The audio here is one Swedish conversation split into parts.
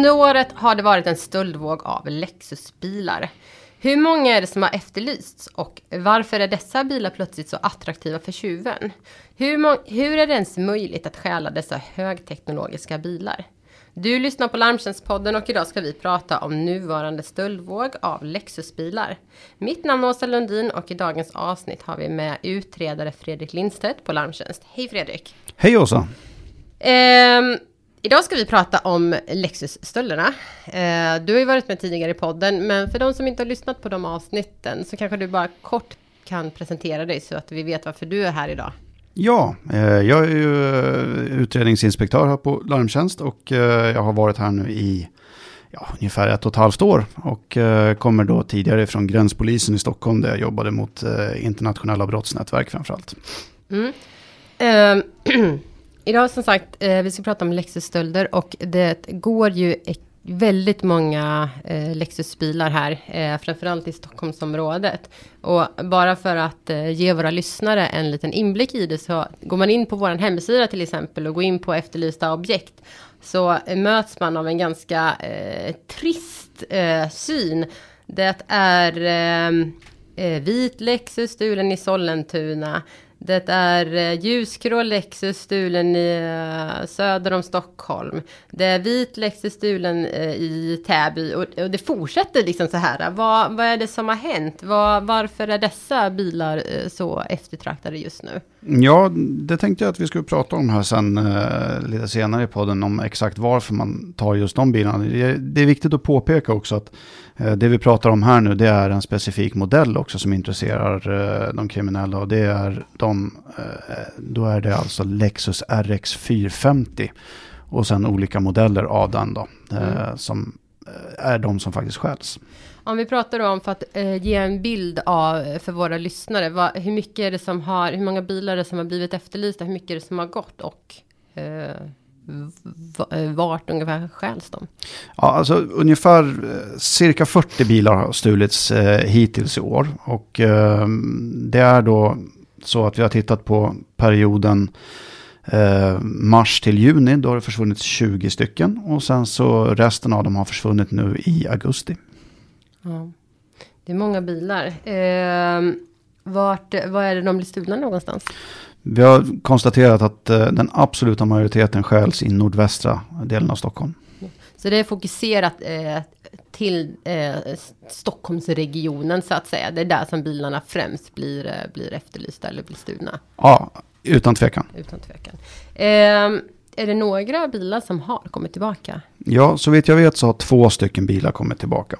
Under året har det varit en stöldvåg av Lexusbilar. Hur många är det som har efterlysts och varför är dessa bilar plötsligt så attraktiva för tjuven? Hur, hur är det ens möjligt att stjäla dessa högteknologiska bilar? Du lyssnar på Larmtjänstpodden och idag ska vi prata om nuvarande stöldvåg av Lexusbilar. Mitt namn är Åsa Lundin och i dagens avsnitt har vi med utredare Fredrik Lindstedt på Larmtjänst. Hej Fredrik! Hej Åsa! Ehm, Idag ska vi prata om Lexus-stölderna. Eh, du har ju varit med tidigare i podden, men för de som inte har lyssnat på de avsnitten så kanske du bara kort kan presentera dig så att vi vet varför du är här idag. Ja, eh, jag är ju eh, utredningsinspektör här på Larmtjänst och jag har varit här nu i ja, ungefär ett och ett halvt år och kommer då tidigare från gränspolisen i Stockholm där jag jobbade mot internationella brottsnätverk framförallt. Mm. Idag som sagt, eh, vi ska prata om Lexusstölder och det går ju e- väldigt många eh, Lexusbilar här, eh, framförallt i Stockholmsområdet. Och bara för att eh, ge våra lyssnare en liten inblick i det så går man in på vår hemsida till exempel och går in på efterlysta objekt så möts man av en ganska eh, trist eh, syn. Det är eh, eh vit Lexus stulen i Sollentuna. Det är eh, ljusgrå Lexus stulen i, eh, söder om Stockholm. Det är vit Lexus stulen eh, i Täby och, och, det fortsätter liksom så här. Vad, vad är det som har hänt? Vad, varför är dessa bilar så eftertraktade just nu? Ja, det tänkte jag att vi skulle prata om här sen lite senare i podden om exakt varför man tar just de bilarna. Det, är viktigt att påpeka också att det vi pratar om här nu det är en specifik modell också som intresserar de kriminella och det är de eh, då är det alltså Lexus RX 450 och sen olika modeller av den då, eh, mm. som eh, är de som faktiskt skäls. Om vi pratar då om för att eh, ge en bild av eh, för våra lyssnare, vad, hur mycket är det som har, hur många bilar är det som har blivit efterlysta, hur mycket är det som har gått och eh, eh vart ungefär stjäls de? Ja, alltså ungefär eh, cirka 40 bilar har stulits eh, hittills i år och eh, det är då så att vi har tittat på perioden eh, mars till juni. Då har det försvunnit 20 stycken. Och sen så resten av dem har försvunnit nu i augusti. Ja. Det är många bilar. Eh, vart, var är det de blir stulna någonstans? Vi har konstaterat att eh, den absoluta majoriteten skäls i nordvästra delen av Stockholm. Så det är fokuserat eh, till eh, Stockholmsregionen så att säga. Det är där som bilarna främst blir, eh, blir efterlysta eller blir stulna. Ja, utan tvekan. Utan tvekan. Eh, är det några bilar som har kommit tillbaka? Ja, så vitt jag vet så har två stycken bilar kommit tillbaka.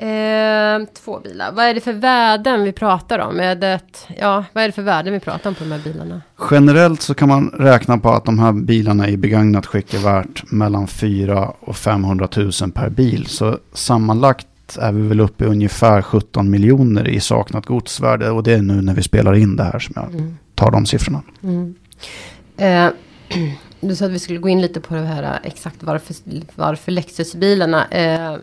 Eh, två bilar. Vad är det för värden vi pratar om? Är det, ja, vad är det för värden vi pratar om på de här bilarna? Generellt så kan man räkna på att de här bilarna i begagnat skick är värt mellan 4 och 500 000 per bil. Så sammanlagt är vi väl uppe i ungefär 17 miljoner i saknat godsvärde. Och det är nu när vi spelar in det här som jag mm. tar de siffrorna. Mm. Eh, du sa att vi skulle gå in lite på det här exakt varför, varför Lexusbilarna. Eh,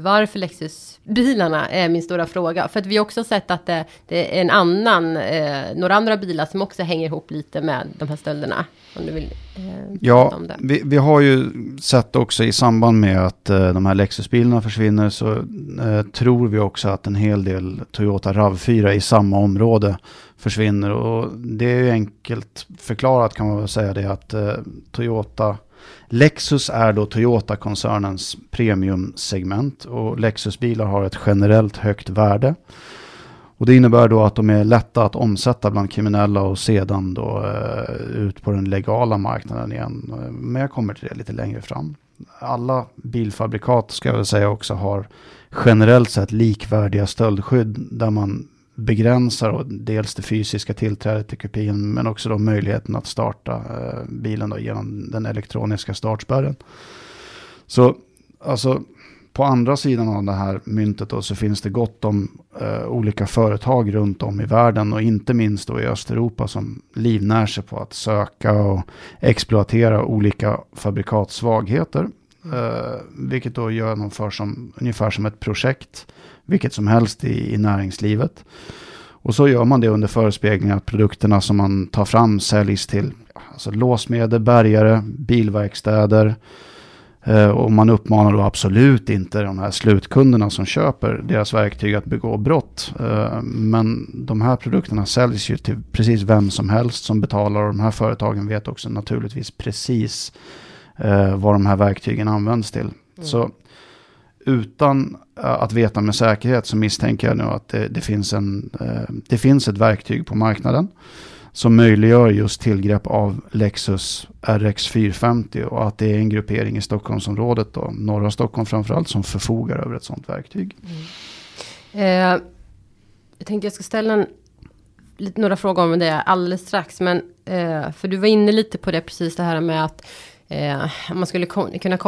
varför Lexus-bilarna är min stora fråga. För att vi också sett att det, det är en annan, eh, några andra bilar som också hänger ihop lite med de här stölderna. Om du vill eh, Ja, vi, vi, har ju sett också i samband med att eh, de här Lexus-bilarna försvinner så eh, tror vi också att en hel del Toyota RAV4 i samma område försvinner. Och det är ju enkelt förklarat kan man väl säga det att eh, Toyota Lexus är då Toyota-koncernens premiumsegment och Lexus-bilar har ett generellt högt värde. Och det innebär då att de är lätta att omsätta bland kriminella och sedan då eh, ut på den legala marknaden igen. Men jag kommer till det lite längre fram. Alla bilfabrikat ska jag väl säga också har generellt sett likvärdiga stöldskydd där man begränsar dels det fysiska tillträdet till kupin men också då möjligheten att starta eh, bilen då genom den elektroniska startspärren. Så alltså på andra sidan av det här myntet då, så finns det gott om eh, olika företag runt om i världen och inte minst då i Östeuropa som livnär sig på att söka och exploatera olika fabrikatsvagheter. Eh, vilket då genomförs som, ungefär som ett projekt vilket som helst i, i näringslivet. Och så gör man det under förespegling att produkterna som man tar fram säljs till alltså låsmedel, bärgare, bilverkstäder, Eh, och man uppmanar då absolut inte de här slutkunderna som köper deras verktyg att begå brott. Eh, men de här produkterna säljs ju till precis vem som helst som betalar och de här företagen vet också naturligtvis precis eh, vad de här verktygen används till. Mm. Så utan eh, att veta med säkerhet så misstänker jag nu att det, det finns, en, eh, det finns ett verktyg på marknaden som möjliggör just tillgrepp av Lexus RX 450 och att det är en gruppering i Stockholmsområdet, då, norra Stockholm framförallt, som förfogar över ett sådant verktyg. Mm. Eh, jag tänkte jag ska ställa en, några frågor om det alldeles strax, men eh, för du var inne lite på det precis det här med att Eh, man skulle kunna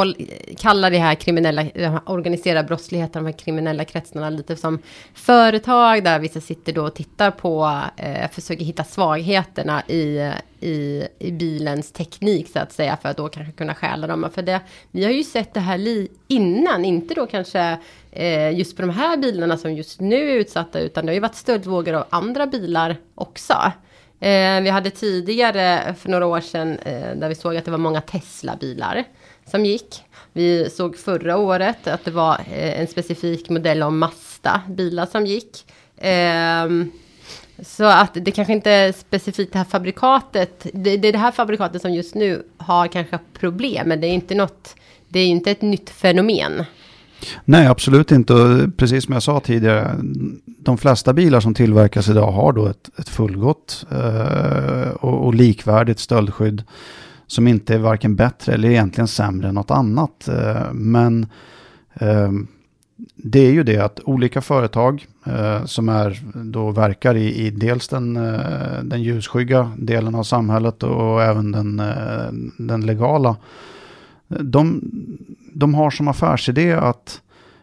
kalla det här kriminella, organiserad brottslighet, de här kriminella kretsarna lite som företag där vissa sitter då och tittar på, eh, försöker hitta svagheterna i, i, i, bilens teknik så att säga för att då kanske kunna stjäla dem. För det, vi har ju sett det här innan, inte då kanske eh, just på de här bilarna som just nu är utsatta utan det har ju varit stöldvågor av andra bilar också. Eh, vi hade tidigare för några år sedan eh, där vi såg att det var många Tesla-bilar som gick. Vi såg förra året att det var eh, en specifik modell av Mazda-bilar som gick. Ehm, så att det kanske inte är specifikt det här fabrikatet. Det, det är det här fabrikatet som just nu har kanske problem. Men det är inte något. Det är inte ett nytt fenomen. Nej, absolut inte. Och precis som jag sa tidigare, de flesta bilar som tillverkas idag har då ett, ett fullgott eh, och, och, likvärdigt stöldskydd som inte är varken bättre eller egentligen sämre än något annat. Eh, men eh, det är ju det att olika företag eh, som är, då verkar i, i dels den, eh, den ljusskygga delen av samhället och även den, eh, den legala de, de har som affärsidé att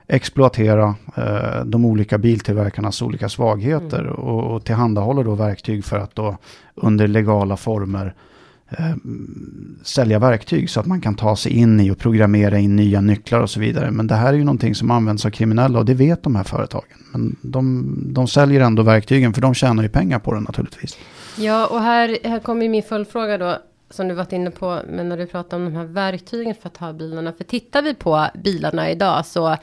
exploatera eh, de olika biltillverkarnas olika svagheter mm. och, och tillhandahåller då verktyg för att då under legala former eh, sälja verktyg så att man kan ta sig in i och programmera in nya nycklar och så vidare. Men det här är ju någonting som används av kriminella och det vet de här företagen. Men de, de säljer ändå verktygen för de tjänar ju pengar på det naturligtvis. Ja, och här, här kommer min följdfråga då som du varit inne på, men när du pratar om de här verktygen för att ta bilarna. För tittar vi på bilarna idag så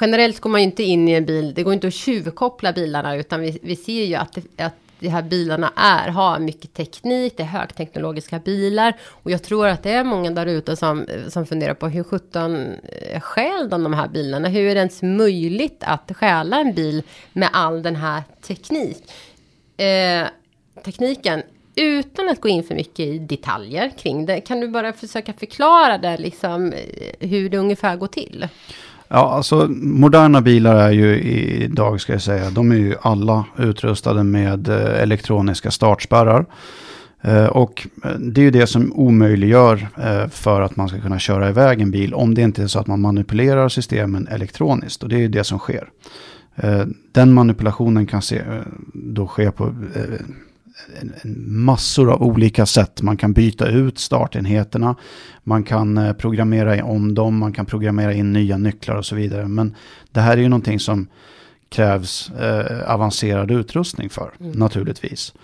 generellt går man ju inte in i en bil. Det går inte att tjuvkoppla bilarna, utan vi, vi ser ju att, det, att de här bilarna är, har mycket teknik, det är högteknologiska bilar. Och jag tror att det är många där ute som, som funderar på hur sjutton eh, stjäl de de här bilarna? Hur är det ens möjligt att stjäla en bil med all den här teknik? Eh, tekniken utan att gå in för mycket i detaljer kring det, kan du bara försöka förklara det, liksom, eh, hur det ungefär går till? Ja, alltså moderna bilar är ju idag, ska jag säga, de är ju alla utrustade med eh, elektroniska startspärrar. Eh, och det är ju det som omöjliggör för att man ska kunna köra iväg en bil om det inte är så att man manipulerar systemen elektroniskt. Och det är ju det som sker. Den manipulationen kan se, då ske på massor av olika sätt. Man kan byta ut startenheterna, man kan eh, programmera om dem, man kan programmera in nya nycklar och så vidare. Men det här är ju någonting som krävs eh, avancerad utrustning för, mm. naturligtvis.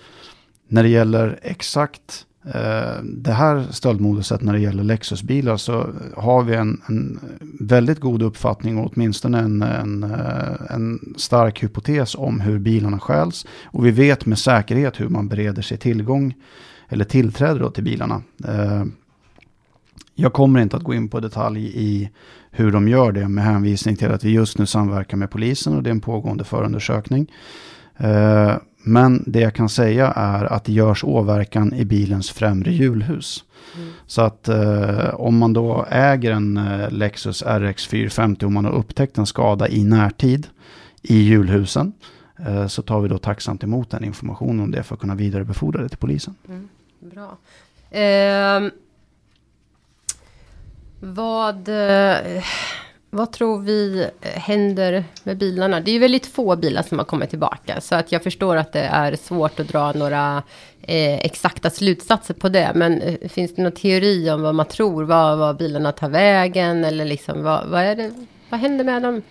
När det gäller exakt Eh, det här stöldmoduset när det gäller Lexusbilar så har vi en, en väldigt god uppfattning och åtminstone en, en, eh, en, stark hypotes om hur bilarna stjäls. Och vi vet med säkerhet hur man bereder sig tillgång eller tillträde till bilarna. Eh, jag kommer inte att gå in på detalj i hur de gör det med hänvisning till att vi just nu samverkar med polisen och det är en pågående förundersökning. Men det jag kan säga är att det görs åverkan i bilens främre hjulhus. Mm. Så att eh, om man då äger en eh, Lexus RX 450 och man har upptäckt en skada i närtid i hjulhusen eh, så tar vi då tacksamt emot den informationen om det för att kunna vidarebefordra det till polisen. Mm. Bra. Eh, vad... Vad tror vi eh, händer med bilarna? Det är ju väldigt få bilar som har kommit tillbaka. Så att jag förstår att det är svårt att dra några eh, exakta slutsatser på det. Men eh, finns det någon teori om vad man tror? Vad, vad bilarna tar vägen? Eller liksom, vad, vad, är det, vad händer med dem?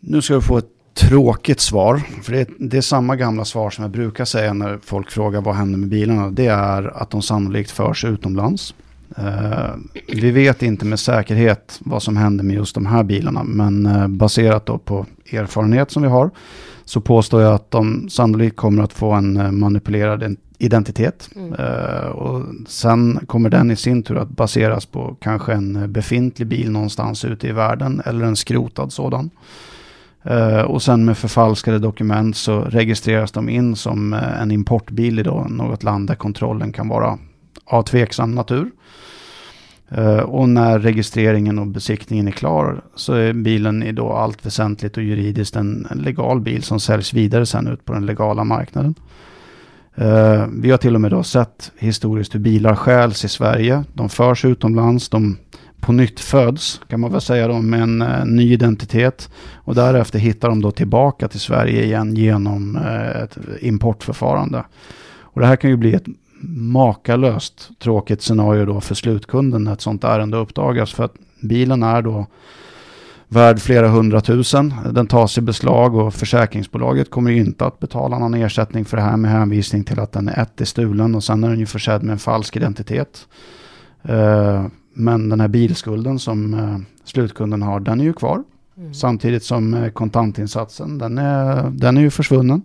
Nu ska du få ett tråkigt svar. För det är, det är samma gamla svar som jag brukar säga när folk frågar vad händer med bilarna. Det är att de sannolikt förs utomlands. Eh, vi vet inte med säkerhet vad som händer med just de här bilarna, men eh, baserat då på erfarenhet som vi har så påstår jag att de sannolikt kommer att få en eh, manipulerad identitet. Mm. och sen kommer den i sin tur att baseras på kanske en befintlig bil någonstans ute i världen eller en skrotad sådan. och sen med förfalskade dokument så registreras de in som en importbil i då något land där kontrollen kan vara av tveksam natur. Eh, och när registreringen och besiktningen är klar så är bilen i då allt väsentligt och juridiskt en, en legal bil som säljs vidare sen ut på den legala marknaden. Eh, vi har till och med då sett historiskt hur bilar stjäls i Sverige. De förs utomlands, de på nytt föds kan man väl säga då med en eh, ny identitet. Och därefter hittar de då tillbaka till Sverige igen genom ett importförfarande. Och det här kan ju bli ett makalöst tråkigt scenario då för slutkunden när ett sånt ärende uppdagas. För att bilen är då värd flera hundratusen. Den tas i beslag och försäkringsbolaget kommer inte att betala någon ersättning för det här med hänvisning till att den är ett är stulen och sen är den ju försedd med en falsk identitet. Eh, men den här bilskulden som eh, slutkunden har, den är ju kvar. Mm. Samtidigt som eh, kontantinsatsen, den är, den är ju försvunnen.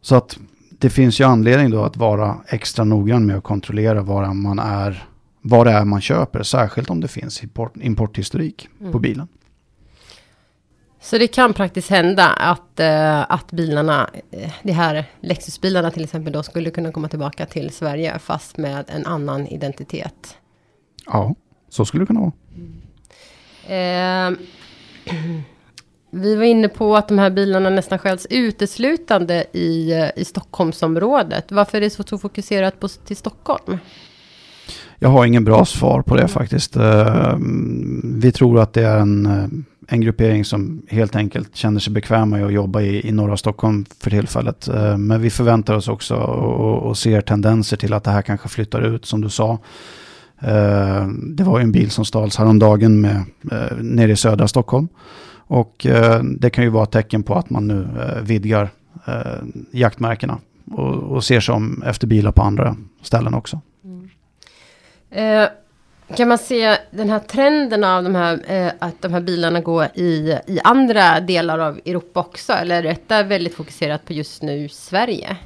Så att det finns ju anledning då att vara extra noggrann med att kontrollera vad man är, vad det är man köper, särskilt om det finns import, importhistorik mm. på bilen. Så det kan praktiskt hända att, uh, att bilarna, uh, de här Lexusbilarna till exempel då skulle kunna komma tillbaka till Sverige fast med en annan identitet? Ja, så skulle det kunna vara. Mm. Uh, Vi var inne på att de här bilarna nästan skäls uteslutande i, eh, i Stockholmsområdet. Varför är det så, så fokuserat på, till Stockholm? Jag har ingen bra svar på det faktiskt. Eh, vi tror att det är en, eh, en gruppering som helt enkelt känner sig bekväma i att jobba i, i norra Stockholm för tillfället. Men vi förväntar oss också och, och ser tendenser till att det här kanske flyttar ut, som du sa. Det var ju en bil som stals häromdagen med, nere i södra Stockholm. Och eh, det kan ju vara ett tecken på att man nu eh, vidgar eh, jaktmärkena och, och ser sig om efter bilar på andra ställen också. Mm. Eh, kan man se den här trenden av de här, eh, att de här bilarna går i, i andra delar av Europa också? Eller är detta väldigt fokuserat på just nu Sverige?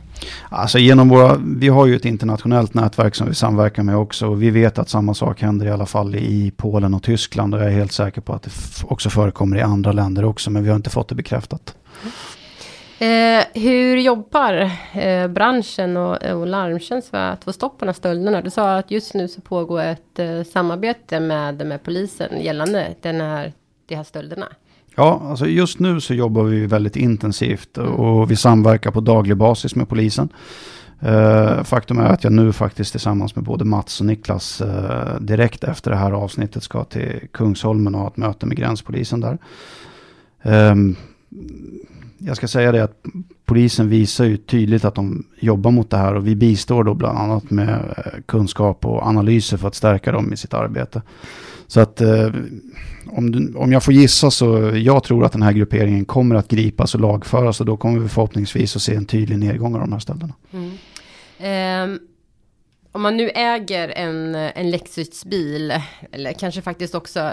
Alltså genom våra, vi har ju ett internationellt nätverk som vi samverkar med också. Och vi vet att samma sak händer i alla fall i Polen och Tyskland. Och jag är helt säker på att det också förekommer i andra länder också. Men vi har inte fått det bekräftat. Eh, hur jobbar eh, branschen och, eh, och Larmtjänst för att få stopp på de här stölderna? Du sa att just nu så pågår ett eh, samarbete med, med polisen gällande den här, de här stölderna. Ja, alltså just nu så jobbar vi väldigt intensivt och vi samverkar på daglig basis med polisen. Uh, faktum är att jag nu faktiskt tillsammans med både Mats och Niklas uh, direkt efter det här avsnittet ska till Kungsholmen och ha ett möte med gränspolisen där. Um, jag ska säga det att polisen visar ju tydligt att de jobbar mot det här och vi bistår då bland annat med eh, kunskap och analyser för att stärka dem i sitt arbete. Så att eh, om, du, om jag får gissa så jag tror att den här grupperingen kommer att gripas och lagföras och då kommer vi förhoppningsvis att se en tydlig nedgång av de här ställena. Mm. Um om man nu äger en, en Lexus-bil, eller kanske faktiskt också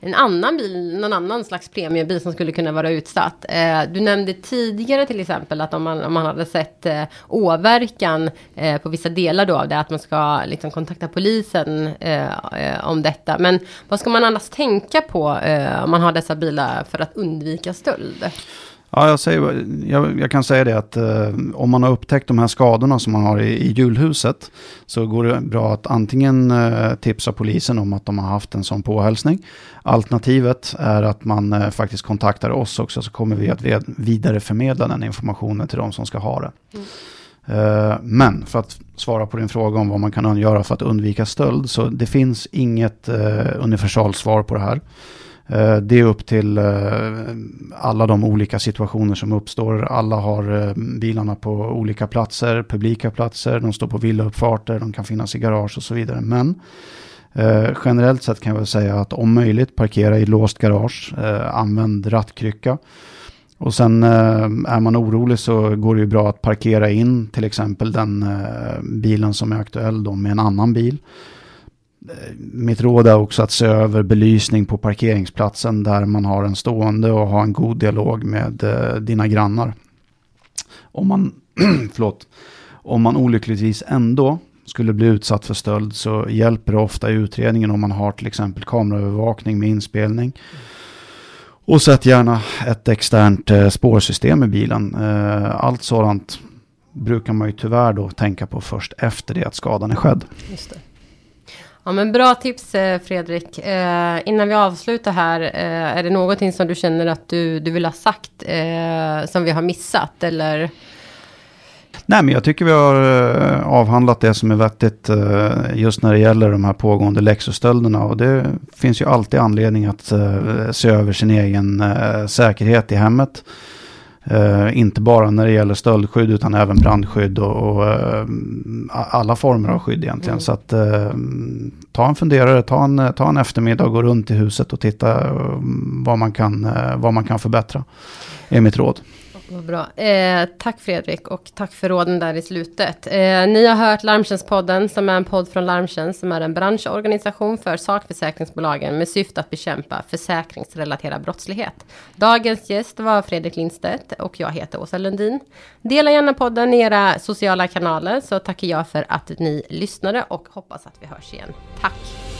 en annan bil, någon annan slags premiebil som skulle kunna vara utsatt. Eh, du nämnde tidigare till exempel att om man, om man hade sett eh, åverkan eh, på vissa delar då av det, att man ska liksom kontakta polisen eh, eh om detta. Men vad ska man annars tänka på eh, om man har dessa bilar för att undvika stöld? Ja, jag, säger, jag, jag, kan säga det att eh, om man har upptäckt de här skadorna som man har i, i julhuset så går det bra att antingen eh, tipsa polisen om att de har haft en sån påhälsning. Alternativet är att man eh, faktiskt kontaktar oss också så kommer vi att vidareförmedla den informationen till de som ska ha det. Mm. Eh, men för att svara på din fråga om vad man kan göra för att undvika stöld så det finns inget eh, universalsvar på det här. Eh, det är upp till eh, alla de olika situationer som uppstår. Alla har eh, bilarna på olika platser, publika platser, de står på villauppfarter, de kan finnas i garage och så vidare. Men generellt sett kan jag väl säga att om möjligt parkera i låst garage, använd rattkrycka Och sen är man orolig så går det ju bra att parkera in till exempel den bilen som är aktuell då med en annan bil. Mitt råd är också att se över belysning på parkeringsplatsen där man har en stående och ha en god dialog med eh, dina grannar. Om man, förlåt, om man olyckligtvis ändå skulle bli utsatt för stöld så hjälper det ofta i utredningen om man har till exempel kameraövervakning med inspelning. Och sätt gärna ett externt eh, spårsystem i bilen. Eh, allt sådant brukar man ju tyvärr då tänka på först efter det att skadan är skedd. Just det. Ja men bra tips eh, Fredrik. Eh, innan vi avslutar här, eh, är det någonting som du känner att du, du vill ha sagt eh, som vi har missat eller? Nej, men jag tycker vi har eh, avhandlat det som är vettigt eh, just när det gäller de här pågående Lexus-stölderna. Och det finns ju alltid anledning att se över sin egen säkerhet i hemmet inte bara när det gäller stöldskydd utan även brandskydd och, och alla former av skydd egentligen. Mm. Så att ta en funderare, ta en, ta en eftermiddag och gå runt i huset och titta vad, man kan, vad man kan förbättra. är mitt råd. Vad bra. Eh, tack Fredrik och tack för råden där i slutet. Eh, ni har hört Larmtjänstpodden som är en podd från Larmtjänst som är en branschorganisation för sakförsäkringsbolagen med syfte att bekämpa försäkringsrelaterad brottslighet. Dagens gäst var Fredrik Lindstedt och jag heter Åsa Lundin. Dela gärna podden i era sociala kanaler så tackar jag för att ni lyssnade och hoppas att vi hörs igen. Tack!